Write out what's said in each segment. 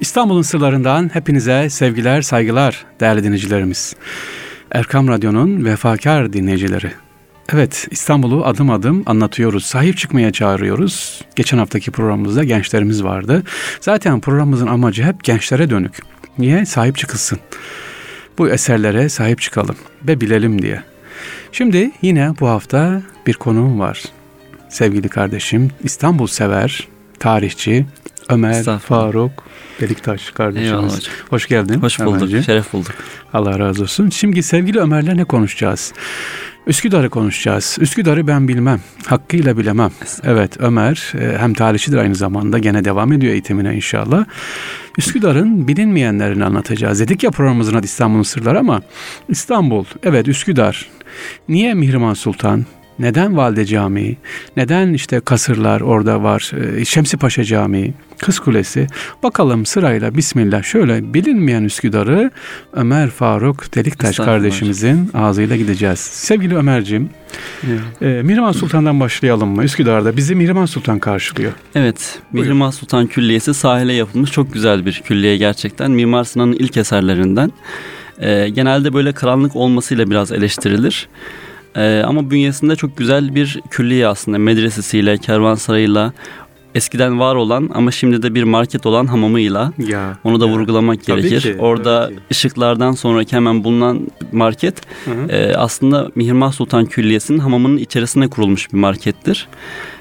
İstanbul'un sırlarından hepinize sevgiler, saygılar değerli dinleyicilerimiz. Erkam Radyo'nun vefakar dinleyicileri. Evet, İstanbul'u adım adım anlatıyoruz. Sahip çıkmaya çağırıyoruz. Geçen haftaki programımızda gençlerimiz vardı. Zaten programımızın amacı hep gençlere dönük. Niye? Sahip çıkılsın. Bu eserlere sahip çıkalım ve bilelim diye. Şimdi yine bu hafta bir konuğum var. Sevgili kardeşim, İstanbul sever, tarihçi Ömer Faruk Deliktaş kardeşimiz. Hoş geldin. Hoş bulduk. Ömerciğim. Şeref bulduk. Allah razı olsun. Şimdi sevgili Ömer'le ne konuşacağız? Üsküdar'ı konuşacağız. Üsküdar'ı ben bilmem. Hakkıyla bilemem. Evet Ömer e, hem tarihçidir aynı zamanda. Gene devam ediyor eğitimine inşallah. Üsküdar'ın bilinmeyenlerini anlatacağız. Dedik ya programımızın adı İstanbul'un sırları ama İstanbul, evet Üsküdar. Niye Mihrimah Sultan? Neden Valide Camii? Neden işte kasırlar orada var? E, Şemsi Paşa Camii, Kız Kulesi. Bakalım sırayla Bismillah şöyle bilinmeyen Üsküdar'ı Ömer Faruk Deliktaş kardeşimizin ağzıyla gideceğiz. Sevgili Ömer'cim, e, Mihrimah Sultan'dan başlayalım mı? Üsküdar'da bizi Mihrimah Sultan karşılıyor. Evet, Mihrimah Sultan Külliyesi sahile yapılmış çok güzel bir külliye gerçekten. Mimar Sinan'ın ilk eserlerinden. E, genelde böyle karanlık olmasıyla biraz eleştirilir. Ee, ama bünyesinde çok güzel bir külliye aslında medresesiyle, kervansarayıyla, eskiden var olan ama şimdi de bir market olan hamamıyla ya, onu da ya. vurgulamak tabii gerekir. Ki, Orada ki. ışıklardan sonraki hemen bulunan market e, aslında Mihrimah Sultan Külliyesi'nin hamamının içerisine kurulmuş bir markettir.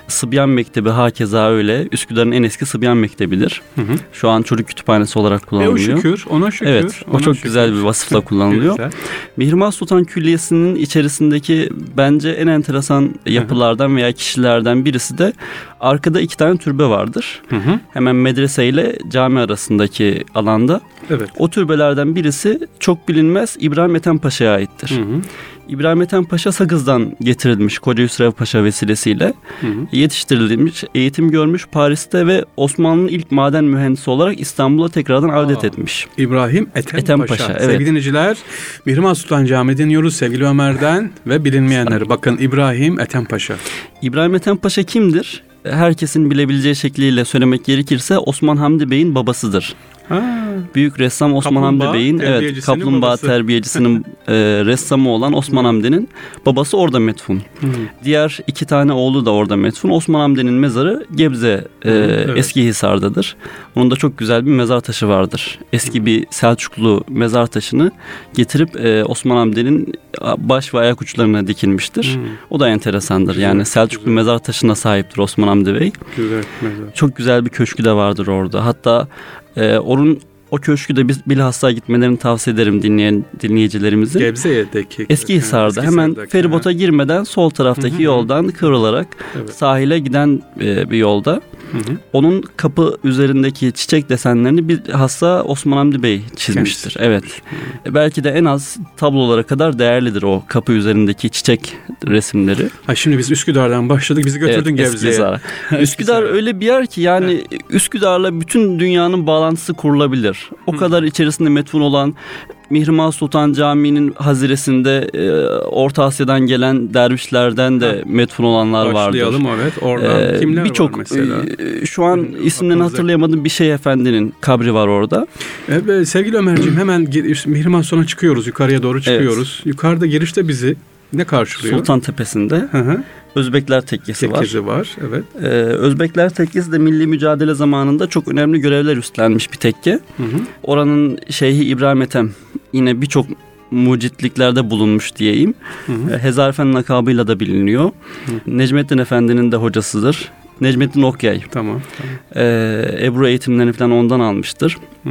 Sıbyan Mektebi hakeza öyle. Üsküdar'ın en eski Sıbyan Mektebidir. Hı hı. Şu an çocuk kütüphanesi olarak kullanılıyor. E o şükür, ona şükür. Evet, o çok şükür. güzel bir vasıfla kullanılıyor. Mihrimah Sultan Külliyesi'nin içerisindeki bence en enteresan yapılardan veya kişilerden birisi de arkada iki tane türbe vardır. Hı hı. Hemen medrese ile cami arasındaki alanda. Evet. O türbelerden birisi çok bilinmez İbrahim Ethem Paşa'ya aittir. Hı hı. İbrahim Ethem Paşa Sakız'dan getirilmiş Koca Hüsrev Paşa vesilesiyle hı hı. yetiştirilmiş, eğitim görmüş Paris'te ve Osmanlı'nın ilk maden mühendisi olarak İstanbul'a tekrardan Aa, avdet etmiş. İbrahim Ethem, Ethem Paşa. Paşa evet. Sevgili dinleyiciler, Mihrimah Sultan Camii dinliyoruz sevgili Ömer'den ve bilinmeyenleri. Bakın İbrahim Ethem Paşa. İbrahim Ethem Paşa kimdir? Herkesin bilebileceği şekliyle söylemek gerekirse Osman Hamdi Bey'in babasıdır. Ha. Büyük ressam Osman Kaplumbağa Hamdi Bey'in evet kaplumbağa babası. terbiyecisinin e, ressamı olan Osman Hamdi'nin babası orada metfun. Hı. Diğer iki tane oğlu da orada metfun. Osman Hamdi'nin mezarı Gebze e, evet. Eski Hisar'dadır. Onun da çok güzel bir mezar taşı vardır. Eski bir Selçuklu mezar taşını getirip e, Osman Hamdi'nin baş ve ayak uçlarına dikilmiştir. Hı. O da enteresandır. Güzel, yani Selçuklu güzel. mezar taşına sahiptir Osman Hamdi Bey. Güzel mezar. Çok güzel bir köşkü de vardır orada. Hatta e, onun o köşkü de biz bilhassa gitmelerini tavsiye ederim dinleyen dinleyicilerimizin. Gebze'deki. Eski Hisar'da Eski hemen feribota girmeden sol taraftaki Hı-hı. yoldan kıvrılarak evet. sahile giden e, bir yolda. Onun kapı üzerindeki çiçek desenlerini bir hassa Osman Hamdi Bey çizmiştir. Kendisi. Evet. Hı-hı. Belki de en az tablolara kadar değerlidir o kapı üzerindeki çiçek resimleri. Ha şimdi biz Üsküdar'dan başladık. Bizi götürdün evet, Gebze'ye. Üsküdar. Üsküdar öyle bir yer ki yani evet. Üsküdar'la bütün dünyanın bağlantısı kurulabilir. O Hı. kadar içerisinde metfun olan Mihrimah Sultan Camii'nin haziresinde e, Orta Asya'dan gelen dervişlerden de ha. metfun olanlar vardır. Başlayalım evet. Oradan ee, kimler bir çok, var mesela? E, şu an Hı, ismini hatırlayamadığım bir şey efendinin kabri var orada. Evet, sevgili Ömerciğim hemen Mihrimah Sultan'a çıkıyoruz. Yukarıya doğru çıkıyoruz. Evet. Yukarıda girişte bizi ne karşılıyor? Sultan Tepesi'nde. Hı hı. Özbekler Tekkesi, Tekkesi var. var. Evet. Ee, Özbekler Tekkesi de milli mücadele zamanında çok önemli görevler üstlenmiş bir tekke. Hı hı. Oranın Şeyhi İbrahim Ethem yine birçok mucitliklerde bulunmuş diyeyim. Hı hı. Ee, Hezarfen lakabıyla da biliniyor. Hı. Necmettin Efendi'nin de hocasıdır. Necmettin Okyay. Tamam. tamam. Ee, Ebru eğitimlerini falan ondan almıştır. Hı.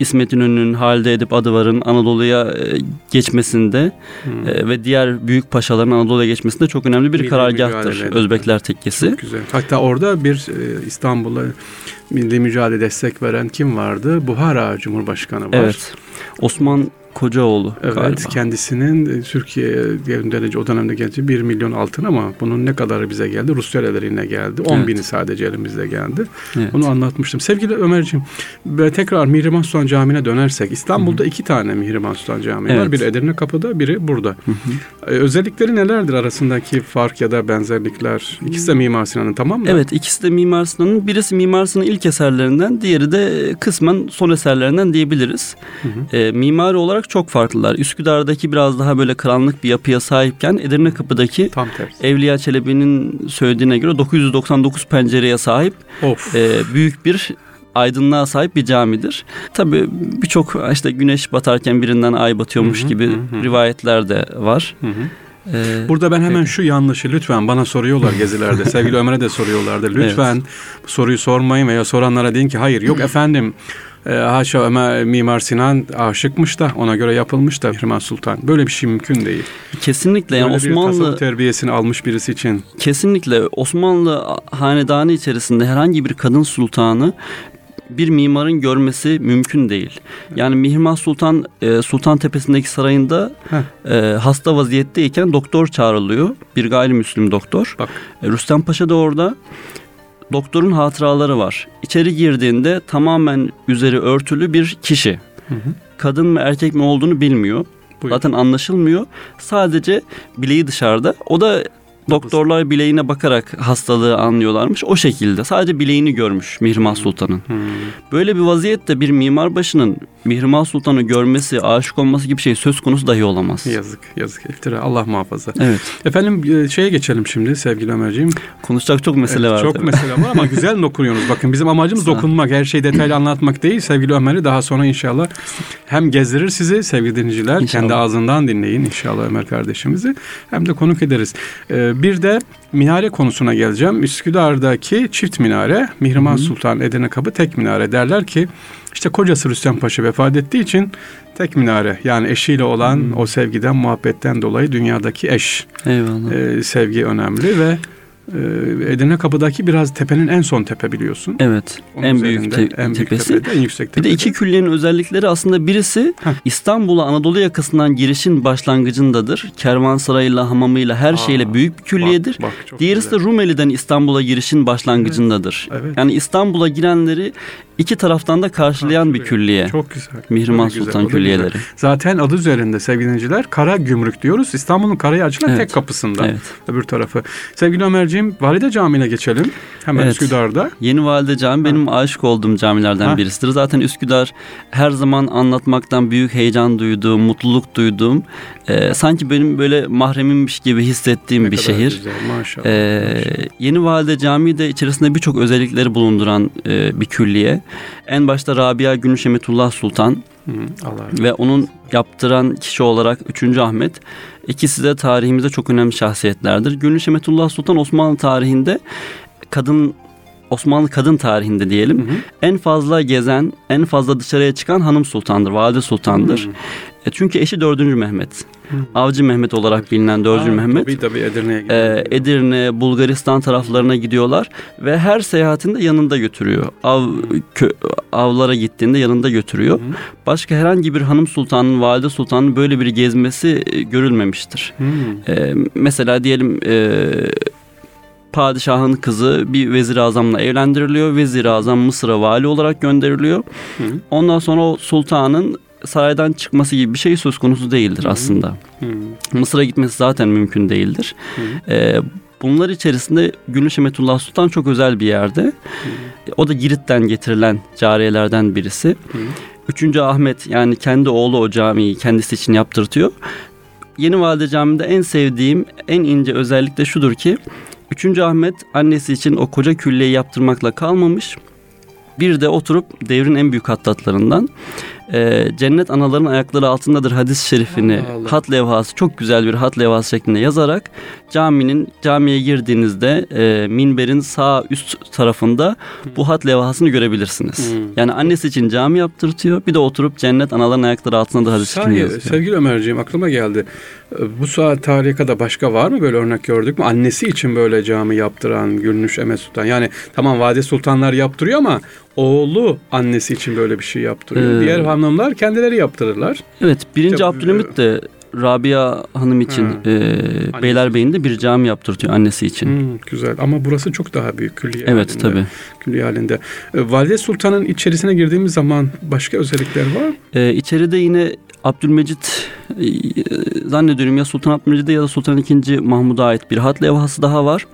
İsmet İnönü'nün halde edip Adıvar'ın Anadolu'ya e, geçmesinde hmm. E, ve diğer büyük paşaların Anadolu'ya geçmesinde çok önemli bir milli karargahtır Özbekler Tekkesi. Çok güzel. Hatta orada bir e, İstanbul'a milli mücadele destek veren kim vardı? Buhara Cumhurbaşkanı var. Evet. Osman Kocaoğlu evet, galiba. kendisinin e, Türkiye'ye o dönemde geldi 1 milyon altın ama bunun ne kadarı bize geldi? Rus liralarına geldi. 10 evet. bini sadece elimizde geldi. Evet. Onu anlatmıştım. Sevgili Ömerciğim tekrar Mihrimah Sultan Camii'ne dönersek İstanbul'da Hı-hı. iki tane Mihrimah Sultan Camii evet. var. Biri Edirne Kapı'da biri burada. Hı-hı. Ee, özellikleri nelerdir arasındaki fark ya da benzerlikler? İkisi de Mimar Sinan'ın tamam mı? Evet ikisi de Mimar Sinan'ın. Birisi Mimar Sinan'ın ilk eserlerinden diğeri de kısmen son eserlerinden diyebiliriz. E, mimari olarak çok farklılar. Üsküdar'daki biraz daha böyle karanlık bir yapıya sahipken Edirne Kapı'daki Tam Evliya Çelebi'nin söylediğine göre 999 pencereye sahip of. E, büyük bir aydınlığa sahip bir camidir. Tabi birçok işte güneş batarken birinden ay batıyormuş hı hı, gibi hı. rivayetler de var. Hı hı. Ee, Burada ben hemen şu yanlışı lütfen bana soruyorlar gezilerde. Sevgili Ömer'e de soruyorlardı. Lütfen evet. soruyu sormayın veya soranlara deyin ki hayır yok efendim e, haşa Ömer Mimar Sinan aşıkmış da ona göre yapılmış da Mihrimah Sultan. Böyle bir şey mümkün değil. Kesinlikle yani Böyle Osmanlı bir terbiyesini almış birisi için. Kesinlikle Osmanlı hanedanı içerisinde herhangi bir kadın sultanı bir mimarın görmesi mümkün değil. Yani Mihrimah Sultan e, Sultan Tepesi'ndeki sarayında e, hasta vaziyetteyken doktor çağrılıyor. Bir gayrimüslim doktor. Bak. E, Rüstem Paşa da orada. Doktorun hatıraları var. İçeri girdiğinde tamamen üzeri örtülü bir kişi. Hı hı. Kadın mı erkek mi olduğunu bilmiyor. Buyur. Zaten anlaşılmıyor. Sadece bileği dışarıda. O da Doktorlar bileğine bakarak hastalığı anlıyorlarmış. O şekilde sadece bileğini görmüş Mihrimah Sultan'ın. Hmm. Böyle bir vaziyette bir mimar başının Mihrimah Sultan'ı görmesi, aşık olması gibi şey söz konusu dahi olamaz. Yazık, yazık. İftira. Allah muhafaza. Evet. Efendim e, şeye geçelim şimdi sevgili Ömerciğim. Konuşacak çok mesele evet, var. Çok tabii. mesele var ama güzel dokunuyorsunuz. Bakın bizim amacımız dokunmak. Her şeyi detaylı anlatmak değil. Sevgili Ömer'i daha sonra inşallah hem gezdirir sizi sevgili dinleyiciler. İnşallah. Kendi ağzından dinleyin inşallah Ömer kardeşimizi. Hem de konuk ederiz. Ee, bir de minare konusuna geleceğim. Üsküdar'daki çift minare, Mihrimah Sultan Edirne Kapı tek minare derler ki işte kocası Rüstem Paşa vefat ettiği için tek minare yani eşiyle olan hmm. o sevgiden muhabbetten dolayı dünyadaki eş Eyvallah. E, sevgi önemli ve Edirne Kapı'daki biraz tepenin en son tepe biliyorsun. Evet. Onun en büyük, te- en büyük tepesi. Tepede, en yüksek tepede. Bir de iki külliyenin özellikleri aslında birisi. İstanbul'a Anadolu yakasından girişin başlangıcındadır. Kervansarayıyla, hamamıyla, her Aa, şeyle büyük bir külliyedir. Bak, bak, Diğerisi güzel. de Rumeli'den İstanbul'a girişin başlangıcındadır. Evet, evet. Yani İstanbul'a girenleri iki taraftan da karşılayan bir külliye. Çok güzel. Mihrimah Sultan güzel, külliyeleri. Güzel. Zaten adı üzerinde sevgili dinleyiciler kara gümrük diyoruz. İstanbul'un karaya açılan evet. tek kapısında. Evet. Öbür tarafı. Sevgili Ömerciğim Valide Camii'ne geçelim. Hemen evet. Üsküdar'da. Yeni Valide Cami benim aşık olduğum camilerden ha. birisidir. Zaten Üsküdar her zaman anlatmaktan büyük heyecan duyduğum, mutluluk duyduğum, e, sanki benim böyle mahremimmiş gibi hissettiğim ne bir şehir. Güzel, maşallah, e, maşallah. Yeni Valide Camii de içerisinde birçok özellikleri bulunduran e, bir külliye. En başta Rabia Gümüş Emetullah Sultan Allah ve onun yaptıran kişi olarak 3. Ahmet. İkisi de tarihimizde çok önemli şahsiyetlerdir. Gülüş Emetullah Sultan Osmanlı tarihinde kadın Osmanlı kadın tarihinde diyelim hı hı. en fazla gezen, en fazla dışarıya çıkan hanım sultandır, valide sultandır. Hı. E çünkü eşi 4. Mehmet. Hı. Avcı Mehmet olarak bilinen 4. Aa, Mehmet. Tabii tabii Edirne'ye gidiyor. E, Edirne, Bulgaristan taraflarına gidiyorlar ve her seyahatinde yanında götürüyor. Av kö, avlara gittiğinde yanında götürüyor. Hı. Başka herhangi bir hanım sultanın, valide sultanın böyle bir gezmesi e, görülmemiştir. E, mesela diyelim e, padişahın kızı bir vezir azamla evlendiriliyor. Vezir azam Mısır'a vali olarak gönderiliyor. Hı. Ondan sonra o sultanın saraydan çıkması gibi bir şey söz konusu değildir aslında. Mısır'a gitmesi zaten mümkün değildir. Ee, bunlar içerisinde Gülüş Emetullah Sultan çok özel bir yerde. Hı. O da Girit'ten getirilen cariyelerden birisi. Hı. Üçüncü Ahmet yani kendi oğlu o camiyi kendisi için yaptırtıyor. Yeni Valide Camii'de en sevdiğim en ince özellik de şudur ki Üçüncü Ahmet annesi için o koca külliyeyi yaptırmakla kalmamış. Bir de oturup devrin en büyük hattatlarından e, cennet anaların ayakları altındadır hadis şerifini Allah Allah. hat levhası çok güzel bir hat levhası şeklinde yazarak caminin camiye girdiğinizde e, minberin sağ üst tarafında bu hat levhasını görebilirsiniz. Hmm. Yani annesi için cami yaptırtıyor bir de oturup cennet anaların ayakları altındadır hadis şeklinde yazıyor. Sevgili Ömerciğim aklıma geldi. Bu saat tarihe kadar başka var mı böyle örnek gördük mü? Annesi için böyle cami yaptıran Gülnüş Emet Sultan. Yani tamam Vade Sultanlar yaptırıyor ama oğlu annesi için böyle bir şey yaptırıyor. Ee, Diğer hanımlar kendileri yaptırırlar. Evet birinci işte, Abdülhamit de Rabia Hanım için e, Beylerbeyi'nde bir cami yaptırtıyor annesi için. Hmm, güzel ama burası çok daha büyük külliye Evet halinde. tabii. Külliye halinde. E, Valide Sultan'ın içerisine girdiğimiz zaman başka özellikler var? E, içeride yine Abdülmecit e, zannediyorum ya Sultan Abdülmecid'e ya da Sultan II. Mahmud'a ait bir hat levhası daha var.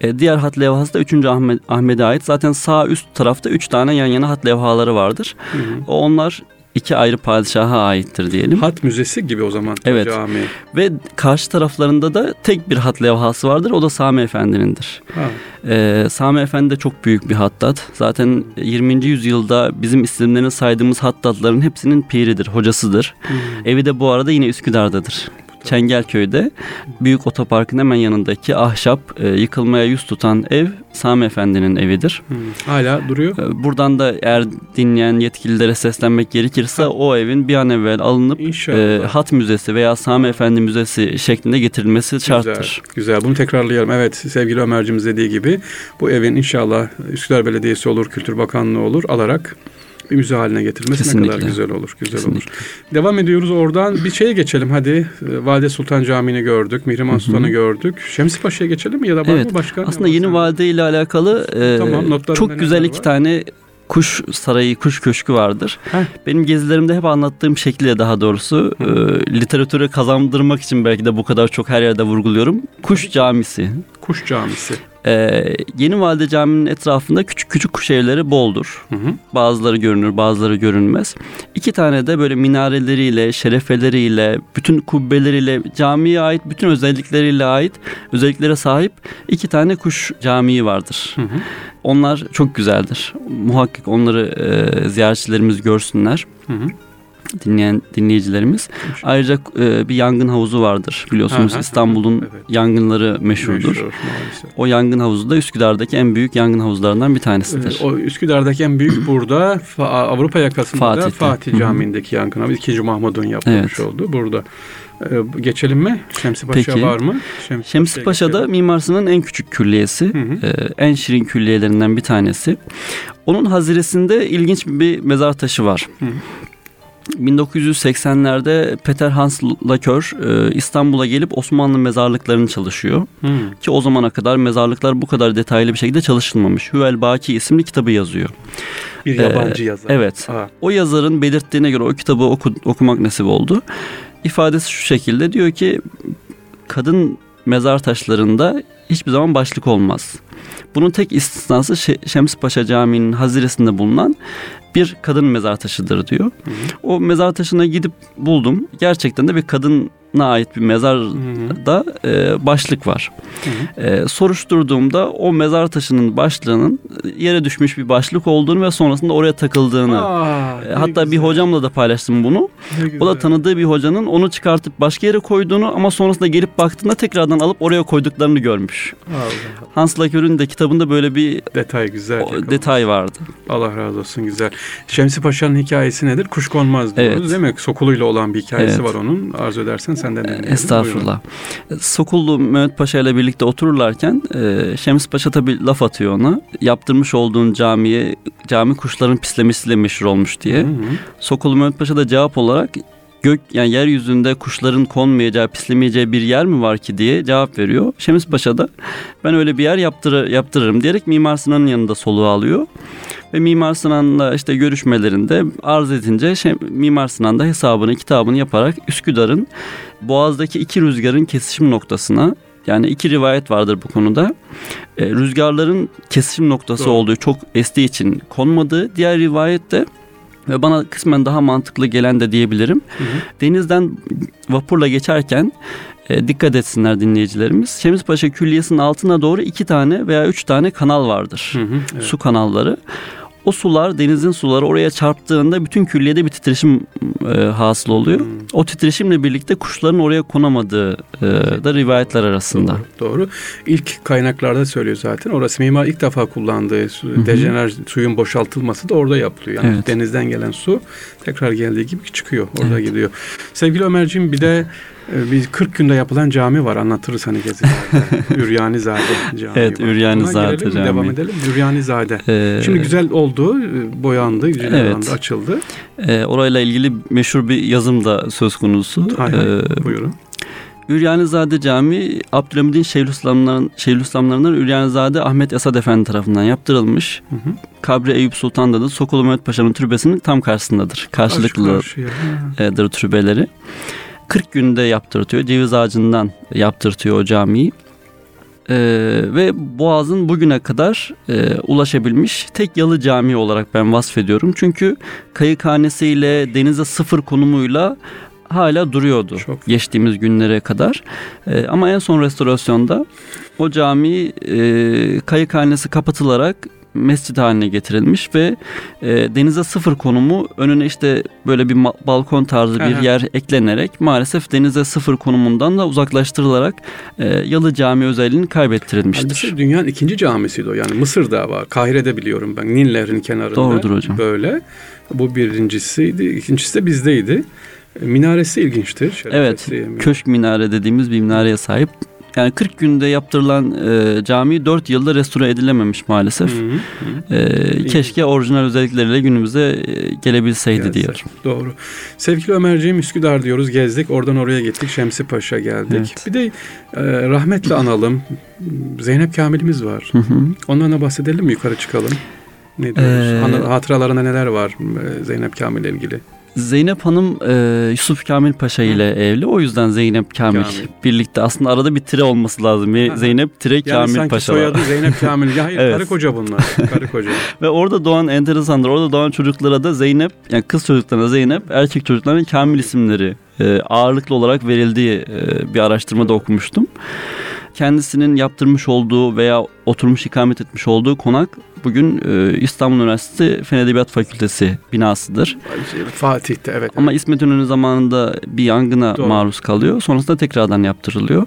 E, diğer hat levhası da 3. Ahmet, Ahmet'e ait. Zaten sağ üst tarafta 3 tane yan yana hat levhaları vardır. Hı hı. Onlar iki ayrı padişaha aittir diyelim. Hat müzesi gibi o zaman evet. cami. Ve karşı taraflarında da tek bir hat levhası vardır. O da Sami Efendi'nindir. Ee, Sami Efendi de çok büyük bir hattat. Zaten 20. yüzyılda bizim isimlerini saydığımız hattatların hepsinin piridir, hocasıdır. Hmm. Evi de bu arada yine Üsküdar'dadır. Çengelköy'de büyük otoparkın hemen yanındaki ahşap e, yıkılmaya yüz tutan ev Sami Efendi'nin evidir. Hmm, hala duruyor. E, buradan da eğer dinleyen yetkililere seslenmek gerekirse ha. o evin bir an evvel alınıp e, Hat Müzesi veya Sami Efendi Müzesi şeklinde getirilmesi güzel, şarttır. Güzel. Bunu tekrarlayalım. Evet sevgili Ömer'cimiz dediği gibi bu evin inşallah Üsküdar Belediyesi olur, Kültür Bakanlığı olur alarak bir müze haline getirmesi Kesinlikle. ne kadar güzel olur. Güzel Kesinlikle. olur. Devam ediyoruz oradan. Bir şeye geçelim hadi. Ee, Valide Sultan Camii'ni gördük. Mihrimah Sultan'ı gördük. Şemsi Paşa'ya geçelim mi ya da var evet. mı başka? Aslında yeni valide ile alakalı e, tamam, çok güzel iki var? tane kuş sarayı, kuş köşkü vardır. Heh. Benim gezilerimde hep anlattığım şekilde daha doğrusu e, literatüre kazandırmak için belki de bu kadar çok her yerde vurguluyorum. Kuş camisi. Kuş camisi. Ee, Yeni Valide Camii'nin etrafında küçük küçük kuş evleri boldur. Hı hı. Bazıları görünür, bazıları görünmez. İki tane de böyle minareleriyle, şerefeleriyle, bütün kubbeleriyle, camiye ait bütün özellikleriyle ait özelliklere sahip iki tane kuş camii vardır. Hı hı. Onlar çok güzeldir. Muhakkak onları e, ziyaretçilerimiz görsünler. Hı hı dinleyen dinleyicilerimiz. Ayrıca e, bir yangın havuzu vardır biliyorsunuz İstanbul'un evet. yangınları meşhurdur. Meşhur, o yangın havuzu da Üsküdar'daki en büyük yangın havuzlarından bir tanesidir. o Üsküdar'daki en büyük burada Avrupa yakasında Fatih'te. Fatih Camii'ndeki yangın havuzu 2. Mahmud'un yapılmış evet. oldu burada. Ee, geçelim mi? Şemsi Paşa Peki. var mı? Şemsi, Şemsi Paşa da Mimar Sinan'ın en küçük külliyesi. Hı hı. E, en şirin külliyelerinden bir tanesi. Onun haziresinde ilginç bir mezar taşı var. Hı. 1980'lerde Peter Hans Lakör e, İstanbul'a gelip Osmanlı mezarlıklarını çalışıyor. Hmm. Ki o zamana kadar mezarlıklar bu kadar detaylı bir şekilde çalışılmamış. Hüvel Baki isimli kitabı yazıyor. Bir yabancı ee, yazar. Evet. Aa. O yazarın belirttiğine göre o kitabı oku, okumak nasip oldu. İfadesi şu şekilde diyor ki kadın mezar taşlarında hiçbir zaman başlık olmaz. Bunun tek istisnası Şems Paşa Camii'nin haziresinde bulunan bir kadın mezar taşıdır diyor. Hı hı. O mezar taşına gidip buldum. Gerçekten de bir kadın ait bir mezarda e, başlık var. E, soruşturduğumda o mezar taşının başlığının yere düşmüş bir başlık olduğunu ve sonrasında oraya takıldığını. Aa, e, hatta güzel. bir hocamla da paylaştım bunu. O da tanıdığı bir hocanın onu çıkartıp başka yere koyduğunu ama sonrasında gelip baktığında tekrardan alıp oraya koyduklarını görmüş. Allah. Hans Lakör'ün de kitabında böyle bir detay güzel. O, detay vardı. Allah razı olsun güzel. Şemsi Paşa'nın hikayesi nedir? Kuşkonmaz diyoruz evet. değil mi? Sokuluyla olan bir hikayesi evet. var onun. Arzu edersen senden dinleyelim. Estağfurullah. Buyurun. Sokullu Mehmet Paşa ile birlikte otururlarken e, Şems Paşa tabi laf atıyor ona. Yaptırmış olduğun camiye cami kuşların pislemesiyle meşhur olmuş diye. Hı hı. Sokullu Mehmet Paşa da cevap olarak gök yani yeryüzünde kuşların konmayacağı, pislemeyeceği bir yer mi var ki diye cevap veriyor. Şems Paşa da ben öyle bir yer yaptırır, yaptırırım diyerek Mimar Sinan'ın yanında soluğu alıyor. Ve Mimar Sinan'la işte görüşmelerinde arz edince şey, Mimar Sinan da hesabını kitabını yaparak Üsküdar'ın Boğaz'daki iki rüzgarın kesişim noktasına yani iki rivayet vardır bu konuda. E, rüzgarların kesişim noktası Doğru. olduğu çok estiği için konmadığı. Diğer rivayet de ve bana kısmen daha mantıklı gelen de diyebilirim. Hı hı. Denizden vapurla geçerken e, dikkat etsinler dinleyicilerimiz. Şemizpaşa Külliyesi'nin altına doğru iki tane veya üç tane kanal vardır. Hı hı, evet. Su kanalları. O sular denizin suları oraya çarptığında bütün külliyede bir titreşim e, hasıl oluyor. Hmm. O titreşimle birlikte kuşların oraya konamadığı e, da rivayetler arasında. Doğru, doğru. İlk kaynaklarda söylüyor zaten. Orası mimar ilk defa kullandığı su, dejener suyun boşaltılması da orada yapılıyor. Yani evet. denizden gelen su tekrar geldiği gibi çıkıyor. Orada evet. gidiyor. Sevgili Ömerciğim bir de Ee, bir 40 günde yapılan cami var anlatırız hani gezilerde. Üryanizade Camii Evet var. Üryanizade Camii. Devam edelim. Üryanizade. Ee, Şimdi güzel oldu. Boyandı, güzel evet. açıldı. Ee, orayla ilgili meşhur bir yazım da söz konusu. Hayır, ee, buyurun. Üryanizade Camii Abdülhamid'in Şeyhülislamlarından, Şeyhülislamlarından Üryanizade Ahmet Esad Efendi tarafından yaptırılmış. Hı hı. Kabri Eyüp Sultan'da da Sokolu Mehmet Paşa'nın türbesinin tam karşısındadır. Karşılıklıdır türbeleri. 40 günde yaptırtıyor. Ceviz ağacından yaptırtıyor o camiyi. Ee, ve Boğaz'ın bugüne kadar e, ulaşabilmiş tek yalı cami olarak ben vasfediyorum. Çünkü kayıkhanesiyle denize sıfır konumuyla hala duruyordu Çok. geçtiğimiz günlere kadar. E, ama en son restorasyonda o cami e, kayıkhanesi kapatılarak mescid haline getirilmiş ve e, denize sıfır konumu önüne işte böyle bir balkon tarzı bir yer eklenerek maalesef denize sıfır konumundan da uzaklaştırılarak e, Yalı Cami özelliğini kaybettirilmiştir. Halbuki dünyanın ikinci camisi o yani Mısır'da var. Kahire'de biliyorum ben Nil Nehri'nin kenarında. Doğrudur hocam. Böyle. Bu birincisiydi. İkincisi de bizdeydi. Minaresi ilginçtir. Evet. Köşk minare dediğimiz bir minareye sahip. Yani 40 günde yaptırılan e, cami 4 yılda restore edilememiş maalesef. Hı hı. E, keşke orijinal özellikleriyle günümüze e, gelebilseydi Gelse. diyor. Doğru. Sevgili Ömerciğim Üsküdar diyoruz gezdik. Oradan oraya gittik. Şemsi Paşa geldik. Evet. Bir de e, rahmetle analım. Zeynep Kamil'imiz var. Hı hı. Ondan da bahsedelim mi? Yukarı çıkalım. Ne diyoruz? Ee, Hatıralarında neler var e, Zeynep Kamil ile ilgili? Zeynep Hanım e, Yusuf Kamil Paşa ile Hı. evli. O yüzden Zeynep Kamil, Kamil birlikte. Aslında arada bir tire olması lazım. Hı. Zeynep tire yani Kamil sanki Paşa soyadı Zeynep Kamil. Ya hayır evet. karı koca bunlar. Karı koca. Ve orada doğan enteresandır. Orada doğan çocuklara da Zeynep yani kız çocuklarına Zeynep, erkek çocuklarına Kamil isimleri e, ağırlıklı olarak verildiği e, bir araştırmada okumuştum kendisinin yaptırmış olduğu veya oturmuş ikamet etmiş olduğu konak bugün e, İstanbul Üniversitesi Fen Edebiyat Fakültesi binasıdır. Fatih'te evet. Ama İsmet İnönü zamanında bir yangına Doğru. maruz kalıyor. Sonrasında tekrardan yaptırılıyor.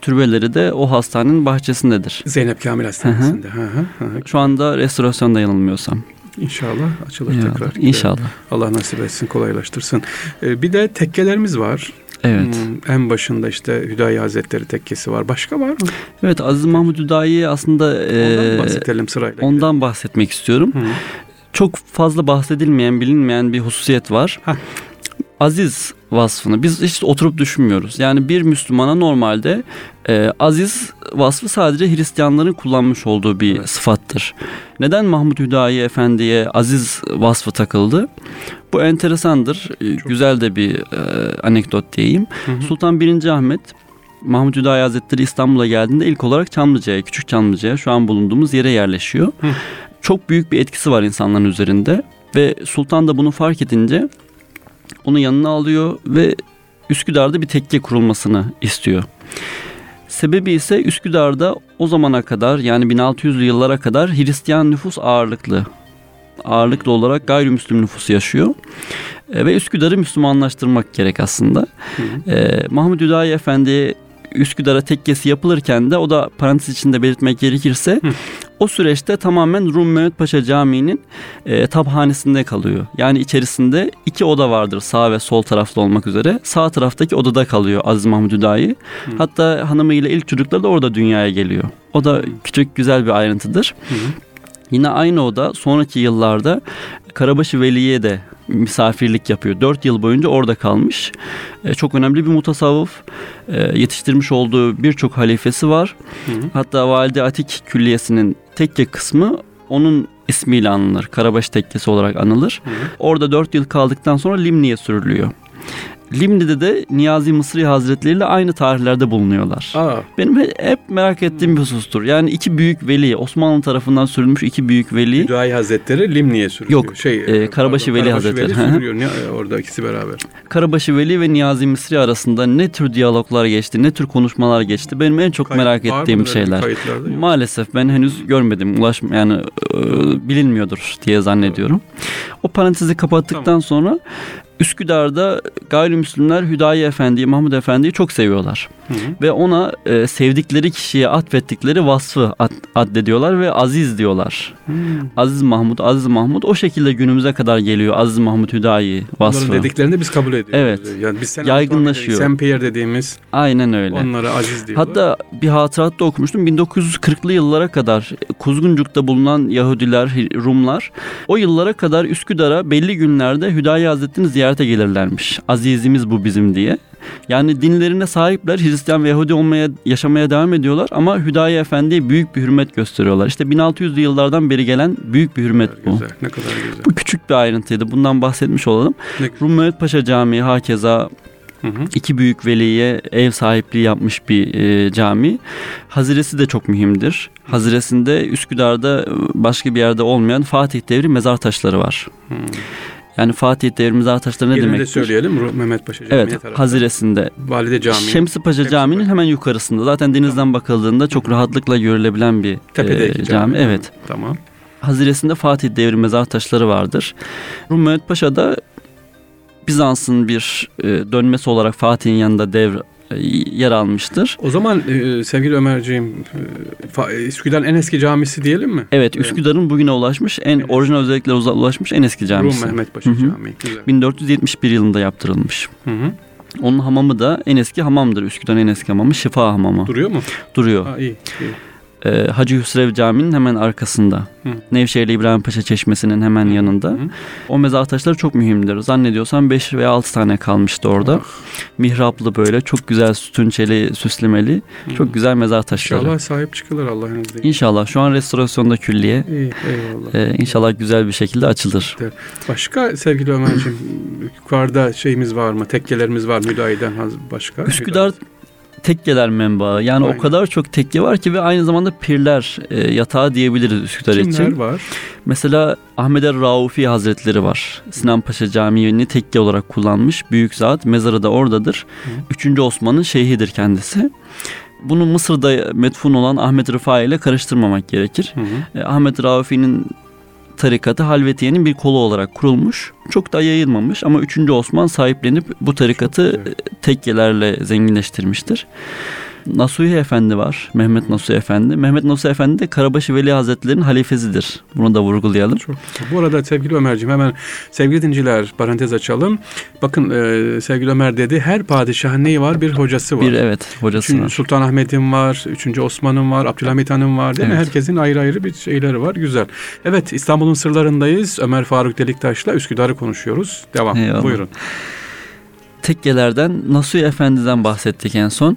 Türbeleri de o hastanenin bahçesindedir. Zeynep Kamil Hastanesi'nde. Hı hı. Şu anda restorasyonda yanılmıyorsam. İnşallah açılır ya, tekrar. İnşallah. Allah nasip etsin, kolaylaştırsın. Ee, bir de tekkelerimiz var. Evet. Hmm, en başında işte Hüdayi Hazretleri tekkesi var. Başka var mı? Evet Aziz Mahmud Hüdayi aslında ondan e, bahsedelim sırayla. Ondan gidelim. bahsetmek istiyorum. Hı. Çok fazla bahsedilmeyen, bilinmeyen bir hususiyet var. Heh. Aziz vasfını biz hiç oturup düşünmüyoruz. Yani bir Müslümana normalde e, aziz vasfı sadece Hristiyanların kullanmış olduğu bir evet. sıfattır. Neden Mahmud Hüdayi Efendi'ye aziz vasfı takıldı? Bu enteresandır. E, Çok. Güzel de bir e, anekdot diyeyim. Hı hı. Sultan 1. Ahmet Mahmud Hüdayi Hazretleri İstanbul'a geldiğinde ilk olarak Çamlıca'ya, Küçük Çamlıca'ya şu an bulunduğumuz yere yerleşiyor. Hı. Çok büyük bir etkisi var insanların üzerinde ve Sultan da bunu fark edince onu yanına alıyor ve Üsküdar'da bir tekke kurulmasını istiyor. Sebebi ise Üsküdar'da o zamana kadar yani 1600'lü yıllara kadar Hristiyan nüfus ağırlıklı. Ağırlıklı olarak gayrimüslim nüfus yaşıyor. E, ve Üsküdar'ı Müslümanlaştırmak gerek aslında. Hı. E, Mahmud Hüdayi Efendi Üsküdar'a tekkesi yapılırken de o da parantez içinde belirtmek gerekirse Hı. o süreçte tamamen Rum Mehmet Paşa Camii'nin e, tabhanesinde kalıyor. Yani içerisinde iki oda vardır sağ ve sol taraflı olmak üzere. Sağ taraftaki odada kalıyor Aziz Mahmud Hüdayi. Hı. Hatta hanımıyla ilk çocukları da orada dünyaya geliyor. O da küçük güzel bir ayrıntıdır. Hı. Yine aynı oda sonraki yıllarda Karabaşı Veli'ye de misafirlik yapıyor. Dört yıl boyunca orada kalmış. E, çok önemli bir mutasavvıf. E, yetiştirmiş olduğu birçok halifesi var. Hı hı. Hatta Valide Atik Külliyesi'nin tekke kısmı onun ismiyle anılır. Karabaş Tekkesi olarak anılır. Hı hı. Orada dört yıl kaldıktan sonra Limni'ye sürülüyor. Limni'de de Niyazi Mısri Hazretleri ile aynı tarihlerde bulunuyorlar. Aa. Benim hep merak ettiğim bir husustur. Yani iki büyük veli, Osmanlı tarafından sürülmüş iki büyük veli. Hüdayi Hazretleri Limni'ye sürülüyor. Yok, şey, e, Karabaşı pardon, Veli Karabaşı Hazretleri. Veli sürülüyor. Ne, orada ikisi beraber. Karabaşı Veli ve Niyazi Mısri arasında ne tür diyaloglar geçti, ne tür konuşmalar geçti. Benim en çok Kayıt, merak ettiğim şeyler. Maalesef ben henüz görmedim. Ulaşma yani e, bilinmiyordur diye zannediyorum. O parantezi kapattıktan tamam. sonra Üsküdar'da gayrimüslimler Hüdayi Efendi'yi, Mahmud Efendi'yi çok seviyorlar. Hı hı. Ve ona e, sevdikleri kişiye atfettikleri vasfı ad, addediyorlar ve aziz diyorlar. Hı. Aziz Mahmud, Aziz Mahmud o şekilde günümüze kadar geliyor. Aziz Mahmud Hüdayi vasfı. Onların dediklerini biz kabul ediyoruz. Evet. Yani biz sen yaygınlaşıyor. Sen Pierre dediğimiz. Aynen öyle. Onlara aziz diyorlar. Hatta bir hatıratta okumuştum. 1940'lı yıllara kadar Kuzguncuk'ta bulunan Yahudiler, Rumlar o yıllara kadar Üsküdar'a belli günlerde Hüdayi Hazretleri'ni ziyarete gelirlermiş. Azizimiz bu bizim diye. Yani dinlerine sahipler. Hristiyan ve Yahudi olmaya, yaşamaya devam ediyorlar ama Hüdayi Efendi'ye büyük bir hürmet gösteriyorlar. İşte 1600'lü yıllardan beri gelen büyük bir hürmet bu. Güzel, ne kadar güzel. Bu küçük bir ayrıntıydı. Bundan bahsetmiş olalım. Rum Mehmet Paşa Camii hakeza Hı hı. İki büyük veliye ev sahipliği yapmış bir e, cami. Haziresi de çok mühimdir. Haziresinde Üsküdar'da başka bir yerde olmayan Fatih devri mezar taşları var. Hı. Yani Fatih devri mezar taşları ne demek? de söyleyelim Mehmet Paşa Camii Evet tarafında. Haziresinde. Valide Camii. Şemsi Paşa Camii'nin Paşa. hemen yukarısında. Zaten denizden tamam. bakıldığında çok rahatlıkla görülebilen bir e, cami. cami. Evet. Tamam. Haziresinde Fatih devri mezar taşları vardır. Rum Mehmet Paşa'da Bizans'ın bir e, dönmesi olarak Fatih'in yanında devr e, yer almıştır. O zaman e, sevgili Ömerciğim e, Üsküdar'ın en eski camisi diyelim mi? Evet Üsküdar'ın bugüne ulaşmış en evet. orijinal özelliklere ulaşmış en eski camisi. Rum Mehmet Paşa Camii. Güzel. 1471 yılında yaptırılmış. Hı hı. Onun hamamı da en eski hamamdır. Üsküdar'ın en eski hamamı Şifa Hamamı. Duruyor mu? Duruyor. Ha, iyi, iyi e, Hacı Hüsrev Camii'nin hemen arkasında. Hı. Nevşehirli İbrahim Paşa Çeşmesi'nin hemen yanında. Hı. O mezar taşları çok mühimdir. Zannediyorsam 5 veya 6 tane kalmıştı orada. Oh. Mihraplı böyle çok güzel sütunçeli, süslemeli. Hı. Çok güzel mezar taşları. İnşallah sahip çıkılır Allah'ın izniyle. İnşallah. Şu an restorasyonda külliye. İyi, eyvallah. Ee, inşallah güzel bir şekilde açılır. Başka sevgili Ömerciğim yukarıda şeyimiz var mı? Tekkelerimiz var müdahiden başka? Üsküdar tekkeler menbaı. Yani Aynen. o kadar çok tekke var ki ve aynı zamanda pirler e, yatağı diyebiliriz Üsküdar Kimler için. Kimler var? Mesela Ahmet er Raufi Hazretleri var. Sinan Paşa Camii'ni tekke olarak kullanmış. Büyük zat. Mezarı da oradadır. Hı. Üçüncü Osman'ın şeyhidir kendisi bunu Mısır'da metfun olan Ahmet Rıfai ile karıştırmamak gerekir. Hı hı. E, Ahmet Raufi'nin tarikatı Halvetiye'nin bir kolu olarak kurulmuş. Çok da yayılmamış ama 3. Osman sahiplenip bu tarikatı tekkelerle zenginleştirmiştir. Nasuhi Efendi var. Mehmet Nasuhi Efendi. Mehmet Nasuhi Efendi de Karabaşı Veli Hazretleri'nin halifesidir. Bunu da vurgulayalım. Çok güzel. Bu arada sevgili Ömerciğim hemen sevgili dinciler parantez açalım. Bakın e, sevgili Ömer dedi her padişahın neyi var? Bir hocası var. Bir evet hocası Üçüncü, var. Sultan Ahmet'in var. Üçüncü Osman'ın var. Abdülhamit Han'ın var değil evet. mi? Herkesin ayrı ayrı bir şeyleri var. Güzel. Evet İstanbul'un sırlarındayız. Ömer Faruk Deliktaş'la Üsküdar'ı konuşuyoruz. Devam. Eyvallah. Buyurun tekkelerden Nasuhi Efendi'den bahsettik en son.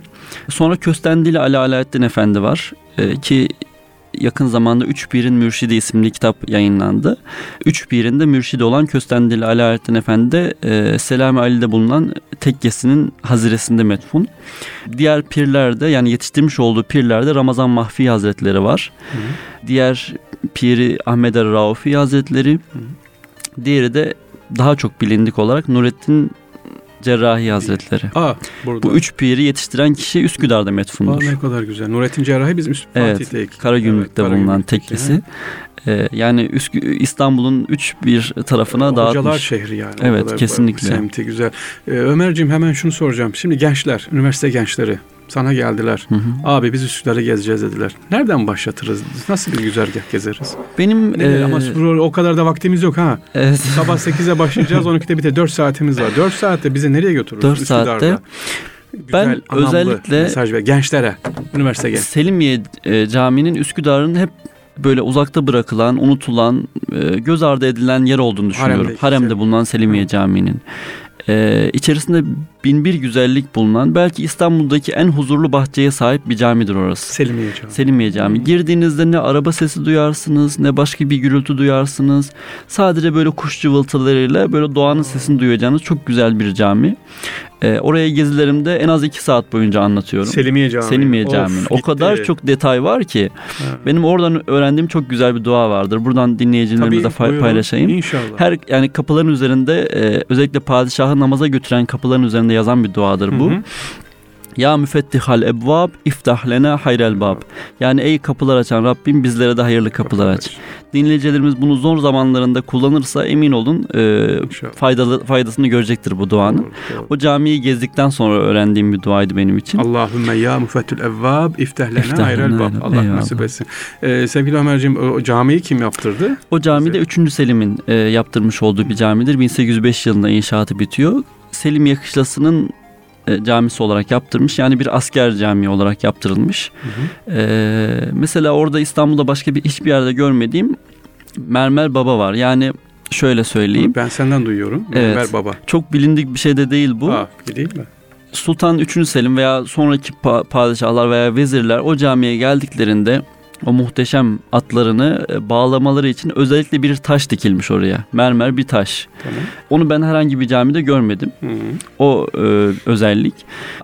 Sonra Köstendili Ali Alaeddin Efendi var ee, ki yakın zamanda Üç Pir'in Mürşidi isimli kitap yayınlandı. Üç Pir'in de mürşidi olan Köstendili Alaeddin Efendi de e, Selami Ali'de bulunan tekkesinin haziresinde metfun. Diğer pirlerde yani yetiştirmiş olduğu pirlerde Ramazan Mahfi Hazretleri var. Hı. Diğer piri Ahmet Er Raufi Hazretleri. Hı. Diğeri de daha çok bilindik olarak Nurettin Cerrahi Hazretleri. Aa, burada. Bu üç piri yetiştiren kişi Üsküdar'da metfundur. Aa, ne kadar güzel. Nurettin Cerrahi bizim Üst evet, Karagümrük'te evet, bulunan tekkesi. Ee, yani Üskü, İstanbul'un üç bir tarafına Hocalar dağıtmış. Hocalar şehri yani. Evet kesinlikle. Semti güzel. Ee, Ömerciğim hemen şunu soracağım. Şimdi gençler, üniversite gençleri sana geldiler. Hı hı. Abi biz Üsküdar'ı gezeceğiz dediler. Nereden başlatırız? Nasıl bir güzergah gezeriz? Benim e, ama o kadar da vaktimiz yok ha. Evet. Sabah 8'e başlayacağız 12'de biter. 4 saatimiz var. 4 saatte bizi nereye götürürüz? 4 saatte. Güzel, ben özellikle mesaj ver gençlere, üniversite genç. Selimiye e, Camii'nin Üsküdar'ın hep böyle uzakta bırakılan, unutulan, e, göz ardı edilen yer olduğunu düşünüyorum. Haremde, Haremde bulunan Selimiye Camii'nin. Ee, içerisinde bin bir güzellik bulunan belki İstanbul'daki en huzurlu bahçeye sahip bir camidir orası. Selimiye Camii. Selimiye Camii. Girdiğinizde ne araba sesi duyarsınız ne başka bir gürültü duyarsınız. Sadece böyle kuş cıvıltılarıyla böyle doğanın sesini duyacağınız çok güzel bir cami. E, oraya gezilerimde en az iki saat boyunca anlatıyorum. Selimiye Camii. Selimiye Camii. O kadar çok detay var ki. Ha. Benim oradan öğrendiğim çok güzel bir dua vardır. Buradan dinleyicilerimize Tabii, paylaşayım. İnşallah. Her yani kapıların üzerinde e, özellikle padişahı namaza götüren kapıların üzerinde yazan bir duadır bu. Hı hı. Ya müfettihal ebvab iftah lena hayrel bab. Yani ey kapılar açan Rabbim bizlere de hayırlı kapılar aç. Dinleyicilerimiz bunu zor zamanlarında kullanırsa emin olun e, faydalı faydasını görecektir bu duanın. O camiyi gezdikten sonra öğrendiğim bir duaydı benim için. Allahümme ya müfettül evvab iftah lena hayrel bab. Allah Eyvallah. nasip etsin. Ee, sevgili Ömerciğim o camiyi kim yaptırdı? O cami de 3. Selim'in e, yaptırmış olduğu bir camidir. 1805 yılında inşaatı bitiyor. Selim Yakışlası'nın e, camisi olarak yaptırmış. Yani bir asker camii olarak yaptırılmış. Hı hı. E, mesela orada İstanbul'da başka bir hiçbir yerde görmediğim mermer baba var. Yani şöyle söyleyeyim. Ben senden duyuyorum. Mermer evet, baba. Çok bilindik bir şey de değil bu. Ha, değil mi? Sultan 3. Selim veya sonraki padişahlar veya vezirler o camiye geldiklerinde o muhteşem atlarını e, bağlamaları için özellikle bir taş dikilmiş oraya. Mermer bir taş. Tamam. Onu ben herhangi bir camide görmedim. Hı hı. O e, özellik.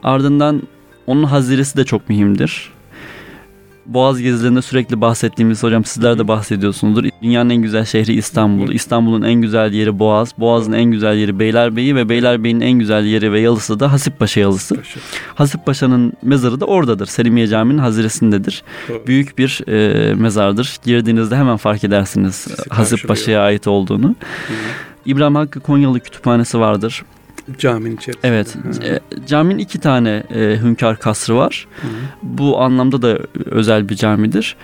Ardından onun haziresi de çok mühimdir. Boğaz gezilerinde sürekli bahsettiğimiz hocam sizler de bahsediyorsunuzdur. Dünyanın en güzel şehri İstanbul. İstanbul'un en güzel yeri Boğaz. Boğaz'ın en güzel yeri Beylerbeyi ve Beylerbeyi'nin en güzel yeri ve yalısı da Hasippaşa yalısı. Hasippaşa'nın mezarı da oradadır. Selimiye Camii'nin haziresindedir. Büyük bir e, mezardır. Girdiğinizde hemen fark edersiniz Hasippaşa'ya ait olduğunu. Hı. İbrahim Hakkı Konyalı Kütüphanesi vardır. Caminin içerisinde. Evet. E, caminin iki tane e, hünkâr kasrı var. Hı. Bu anlamda da özel bir camidir.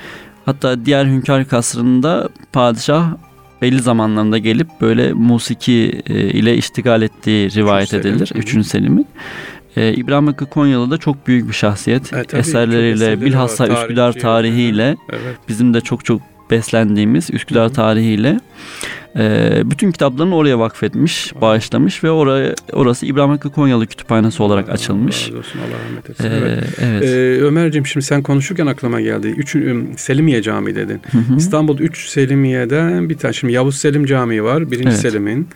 Hatta diğer hünkâr kasrında padişah belli zamanlarında gelip böyle musiki e, ile iştigal ettiği rivayet Üçüncü edilir. Selim. Üçüncü Selim'in. Ee, İbrahim Hakkı Konyalı da çok büyük bir şahsiyet. E, tabii, Eserleriyle bilhassa Üsküdar tarihiyle evet. bizim de çok çok beslendiğimiz Üsküdar tarihiyle e, bütün kitaplarını oraya vakfetmiş, bağışlamış ve oraya orası İbrahim Hakkı Konyalı Kütüphanesi olarak açılmış. Allah olsun, Allah rahmet etsin. Ee, evet. evet. Ee, Ömerciğim şimdi sen konuşurken aklıma geldi. Üç, Selimiye Camii dedin. Hı hı. İstanbul 3 Selimiye'den bir tane. Şimdi Yavuz Selim Camii var. Birinci evet. Selim'in.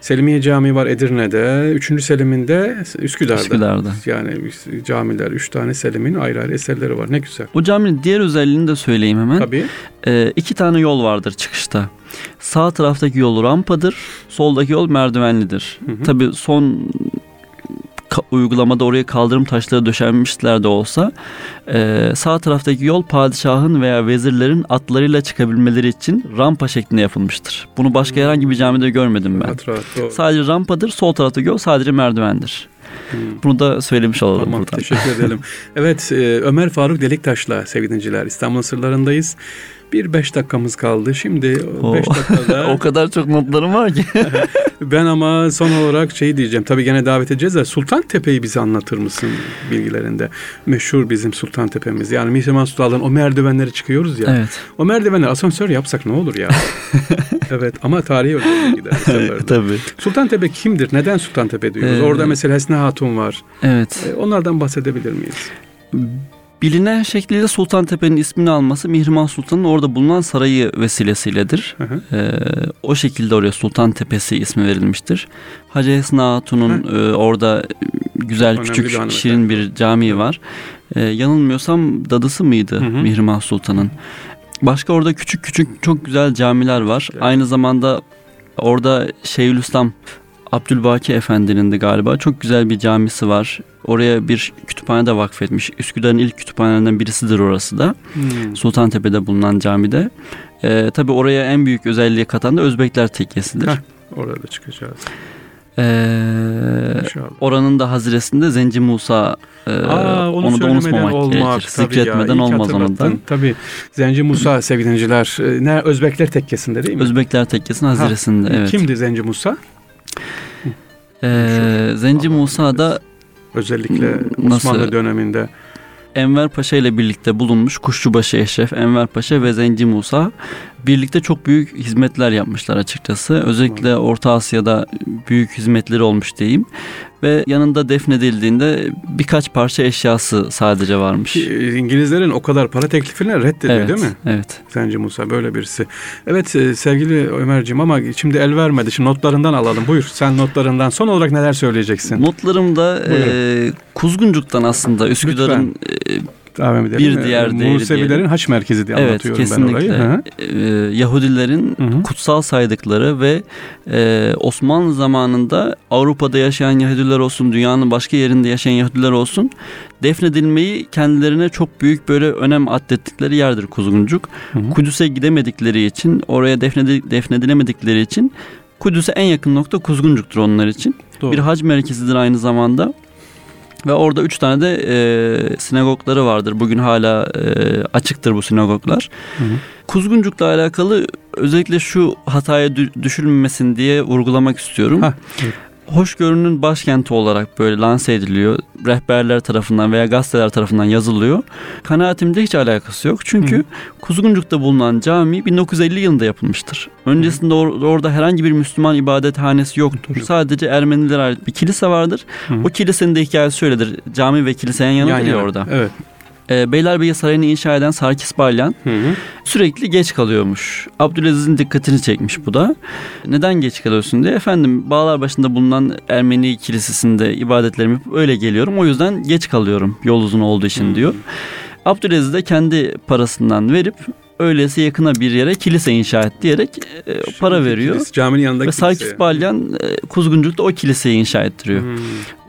Selimiye Camii var Edirne'de. Üçüncü Selim'in de Üsküdar'da. Üsküdar'da. Yani camiler, üç tane Selim'in ayrı ayrı eserleri var. Ne güzel. Bu caminin diğer özelliğini de söyleyeyim hemen. Tabii. Ee, iki tane yol vardır çıkışta. Sağ taraftaki yol rampadır, soldaki yol merdivenlidir. Tabii son uygulamada oraya kaldırım taşları döşenmişler de olsa e, sağ taraftaki yol padişahın veya vezirlerin atlarıyla çıkabilmeleri için rampa şeklinde yapılmıştır. Bunu başka herhangi bir camide görmedim ben. Rahat, rahat, sadece rampadır, sol taraftaki yol sadece merdivendir. Hmm. Bunu da söylemiş olalım tamam, buradan. Teşekkür edelim. evet e, Ömer Faruk Deliktaş'la sevgili dinleyiciler İstanbul sırlarındayız. Bir beş dakikamız kaldı. Şimdi o beş dakikada... o kadar çok notlarım var ki. ben ama son olarak şey diyeceğim. Tabii gene davet edeceğiz de Sultan Tepe'yi bize anlatır mısın bilgilerinde? Meşhur bizim Sultan Tepe'miz. Yani Mihrimah Sultan'dan o merdivenleri çıkıyoruz ya. Evet. O merdivenleri asansör yapsak ne olur ya? evet ama tarihi öyle gider. Tabii. Sultan Tepe kimdir? Neden Sultan Tepe diyoruz? Ee, Orada mesela Hesne Hatun var. Evet. Ee, onlardan bahsedebilir miyiz? Bilinen şekliyle Sultan Tepe'nin ismini alması Mihrimah Sultan'ın orada bulunan sarayı vesilesiyledir. Hı hı. Ee, o şekilde oraya Sultan Tepesi ismi verilmiştir. Hacı Esna Hatun'un e, orada güzel Önemli küçük bir şirin bir cami var. Ee, yanılmıyorsam dadısı mıydı hı hı. Mihrimah Sultan'ın? Başka orada küçük küçük çok güzel camiler var. Evet. Aynı zamanda orada Şeyhülislam Abdülbaki Efendi'nin de galiba çok güzel bir camisi var. Oraya bir kütüphane de vakfetmiş. Üsküdar'ın ilk kütüphanelerinden birisidir orası da. Hmm. Sultantepe'de bulunan camide. Ee, tabii oraya en büyük özelliği katan da Özbekler Tekkesi'dir. Heh, orada çıkacağız. Ee, oranın da haziresinde Zenci Musa e, Aa, onu, onu da unutmamak olmaz, gerekir. Zikretmeden ya, olmaz onu da. Tabii. Zenci Musa sevgili dinleyiciler. E, ne Özbekler Tekkesi'nde değil mi? Özbekler Tekkesi'nin haziresinde ha, evet. Kimdi Zenci Musa? Ee, Zenci Musa da özellikle Osmanlı nasıl? döneminde Enver Paşa ile birlikte bulunmuş Kuşçubaşı Eşref, Enver Paşa ve Zenci Musa birlikte çok büyük hizmetler yapmışlar açıkçası. Özellikle Orta Asya'da büyük hizmetleri olmuş diyeyim. Ve yanında defnedildiğinde birkaç parça eşyası sadece varmış. Ki İngilizlerin o kadar para teklifini reddediyor evet, değil mi? Evet. Sence Musa böyle birisi. Evet e, sevgili Ömerciğim ama şimdi el vermedi. Şimdi notlarından alalım. Buyur sen notlarından. Son olarak neler söyleyeceksin? Notlarımda e, Kuzguncuk'tan aslında Üsküdar'ın devam edelim. Bir diğer değeri Musevilerin diyelim. haç merkezi diye evet, anlatıyorum kesinlikle. ben orayı. Ee, Yahudilerin Hı-hı. kutsal saydıkları ve e, Osmanlı zamanında Avrupa'da yaşayan Yahudiler olsun, dünyanın başka yerinde yaşayan Yahudiler olsun defnedilmeyi kendilerine çok büyük böyle önem atlettikleri yerdir Kuzguncuk. Kudüs'e gidemedikleri için, oraya defnedil- defnedilemedikleri için Kudüs'e en yakın nokta Kuzguncuk'tur onlar için. Doğru. Bir hac merkezidir aynı zamanda. Ve orada üç tane de e, sinagogları vardır. Bugün hala e, açıktır bu sinagoglar. Hı hı. Kuzguncuk'la alakalı özellikle şu hataya düşülmesin diye vurgulamak istiyorum. Heh, evet hoşgörünün başkenti olarak böyle lanse ediliyor. Rehberler tarafından veya gazeteler tarafından yazılıyor. Kanaatimde hiç alakası yok. Çünkü Hı. Kuzguncuk'ta bulunan cami 1950 yılında yapılmıştır. Öncesinde or- orada herhangi bir Müslüman ibadethanesi yoktur. Hı. Sadece Ermenilere ait bir kilise vardır. Hı. O kilisenin de hikayesi şöyledir. Cami ve kilise yan yana yan orada. Evet e, Beylerbeyi Sarayı'nı inşa eden Sarkis Balyan hı hı. sürekli geç kalıyormuş. Abdülaziz'in dikkatini çekmiş bu da. Neden geç kalıyorsun diye. Efendim bağlar başında bulunan Ermeni kilisesinde ibadetlerimi yapıp öyle geliyorum. O yüzden geç kalıyorum yol uzun olduğu için hı. diyor. Abdülaziz de kendi parasından verip öylesi yakına bir yere kilise inşa et diyerek e, para veriyor. Kilise, caminin yanındaki Ve Sarkis Balyan e, Kuzguncuk'ta o kiliseyi inşa ettiriyor. Hmm.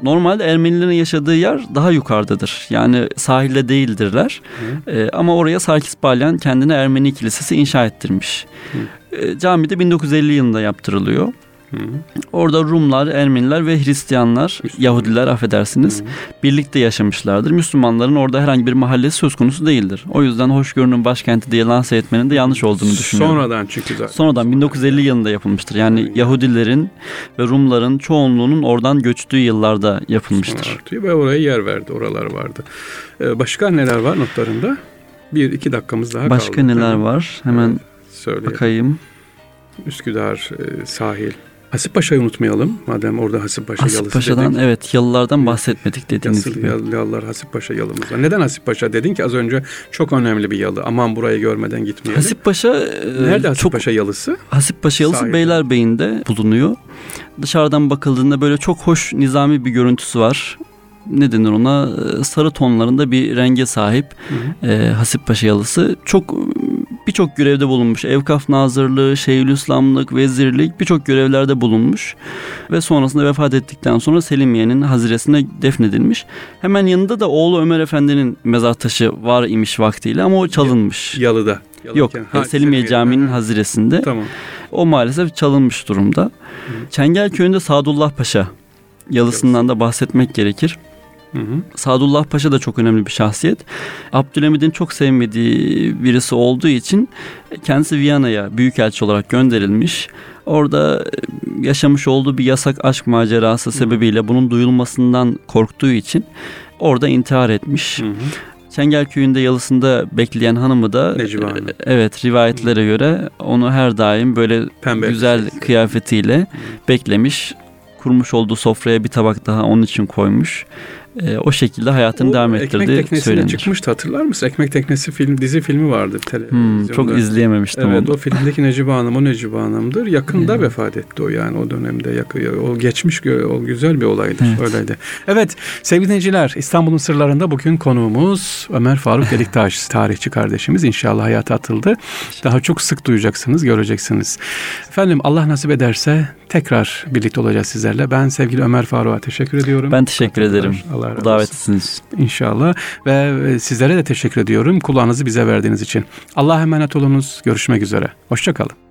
Normalde Ermenilerin yaşadığı yer daha yukarıdadır. Yani sahilde değildirler. Hmm. E, ama oraya Sarkis Balyan kendine Ermeni kilisesi inşa ettirmiş. Hmm. E, cami de 1950 yılında yaptırılıyor. Hı. Orada Rumlar, Ermeniler ve Hristiyanlar, Müslüman. Yahudiler affedersiniz Hı. birlikte yaşamışlardır. Müslümanların orada herhangi bir mahallesi söz konusu değildir. O yüzden hoşgörünün başkenti diye lanse etmenin de yanlış olduğunu düşünüyorum. Sonradan çünkü zaten. Sonradan 1950 yılında yapılmıştır. Yani Hı. Yahudilerin ve Rumların çoğunluğunun oradan göçtüğü yıllarda yapılmıştır. Ve oraya yer verdi. Oralar vardı. Ee, başka neler var notlarında? Bir iki dakikamız daha Başka kaldı. Başka neler var? Hemen evet, bakayım. Üsküdar e, sahil Hasip Paşa'yı unutmayalım. Madem orada Hasip Paşa Hasip yalısı Paşa'dan dedik. evet yalılardan bahsetmedik dediğiniz Yasıl, gibi. Yalılar Hasip Paşa yalımız var. Neden Hasip Paşa dedin ki az önce çok önemli bir yalı. Aman burayı görmeden gitmeyelim. Hasip Paşa e, Nerede Hasip çok, Paşa yalısı? Hasip Paşa yalısı Sahilde. Beylerbeyi'nde bulunuyor. Dışarıdan bakıldığında böyle çok hoş nizami bir görüntüsü var ne denir ona e, sarı tonlarında bir renge sahip hı hı. E, Hasip Paşa yalısı. Çok birçok görevde bulunmuş. Evkaf Nazırlığı, Şeyhülislamlık, Vezirlik birçok görevlerde bulunmuş. Ve sonrasında vefat ettikten sonra Selimiye'nin haziresine defnedilmiş. Hemen yanında da oğlu Ömer Efendi'nin mezar taşı var imiş vaktiyle ama o çalınmış. Yalı'da. Yalıken. Yok ha, Selimiye, Selimiye Camii'nin haziresinde. Tamam. O maalesef çalınmış durumda. Hı. Çengelköy'ünde Sadullah Paşa yalısından da bahsetmek gerekir. Hı hı. Sadullah Paşa da çok önemli bir şahsiyet. Abdülhamid'in çok sevmediği birisi olduğu için kendisi Viyana'ya büyükelçi olarak gönderilmiş. Orada yaşamış olduğu bir yasak aşk macerası sebebiyle bunun duyulmasından korktuğu için orada intihar etmiş. Hı hı. Çengelköy'ünde yalısında bekleyen hanımı da Necibe Hanım. E, evet rivayetlere göre onu her daim böyle Pembe güzel kıyafetiyle Hı. beklemiş kurmuş olduğu sofraya bir tabak daha onun için koymuş e, o şekilde hayatını o devam ettirdiği Ekmek Teknesi'ne çıkmıştı hatırlar mısın? Ekmek Teknesi film dizi filmi vardı televizyonda. Hmm, çok izleyememiştim evet, onu. o filmdeki Necibe Hanım o Necibe Hanım'dır. Yakında hmm. vefat etti o yani o dönemde. Yakı, o geçmiş o güzel bir olaydır. Evet. Öyleydi. Evet sevgili dinleyiciler İstanbul'un sırlarında bugün konuğumuz Ömer Faruk Deliktaş tarihçi kardeşimiz. inşallah hayata atıldı. Daha çok sık duyacaksınız, göreceksiniz. Efendim Allah nasip ederse tekrar birlikte olacağız sizlerle. Ben sevgili Ömer Faruk'a teşekkür ediyorum. Ben teşekkür ederim. Allah razı davetlisiniz. İnşallah ve e, sizlere de teşekkür ediyorum kulağınızı bize verdiğiniz için. Allah'a emanet olunuz. Görüşmek üzere. Hoşçakalın.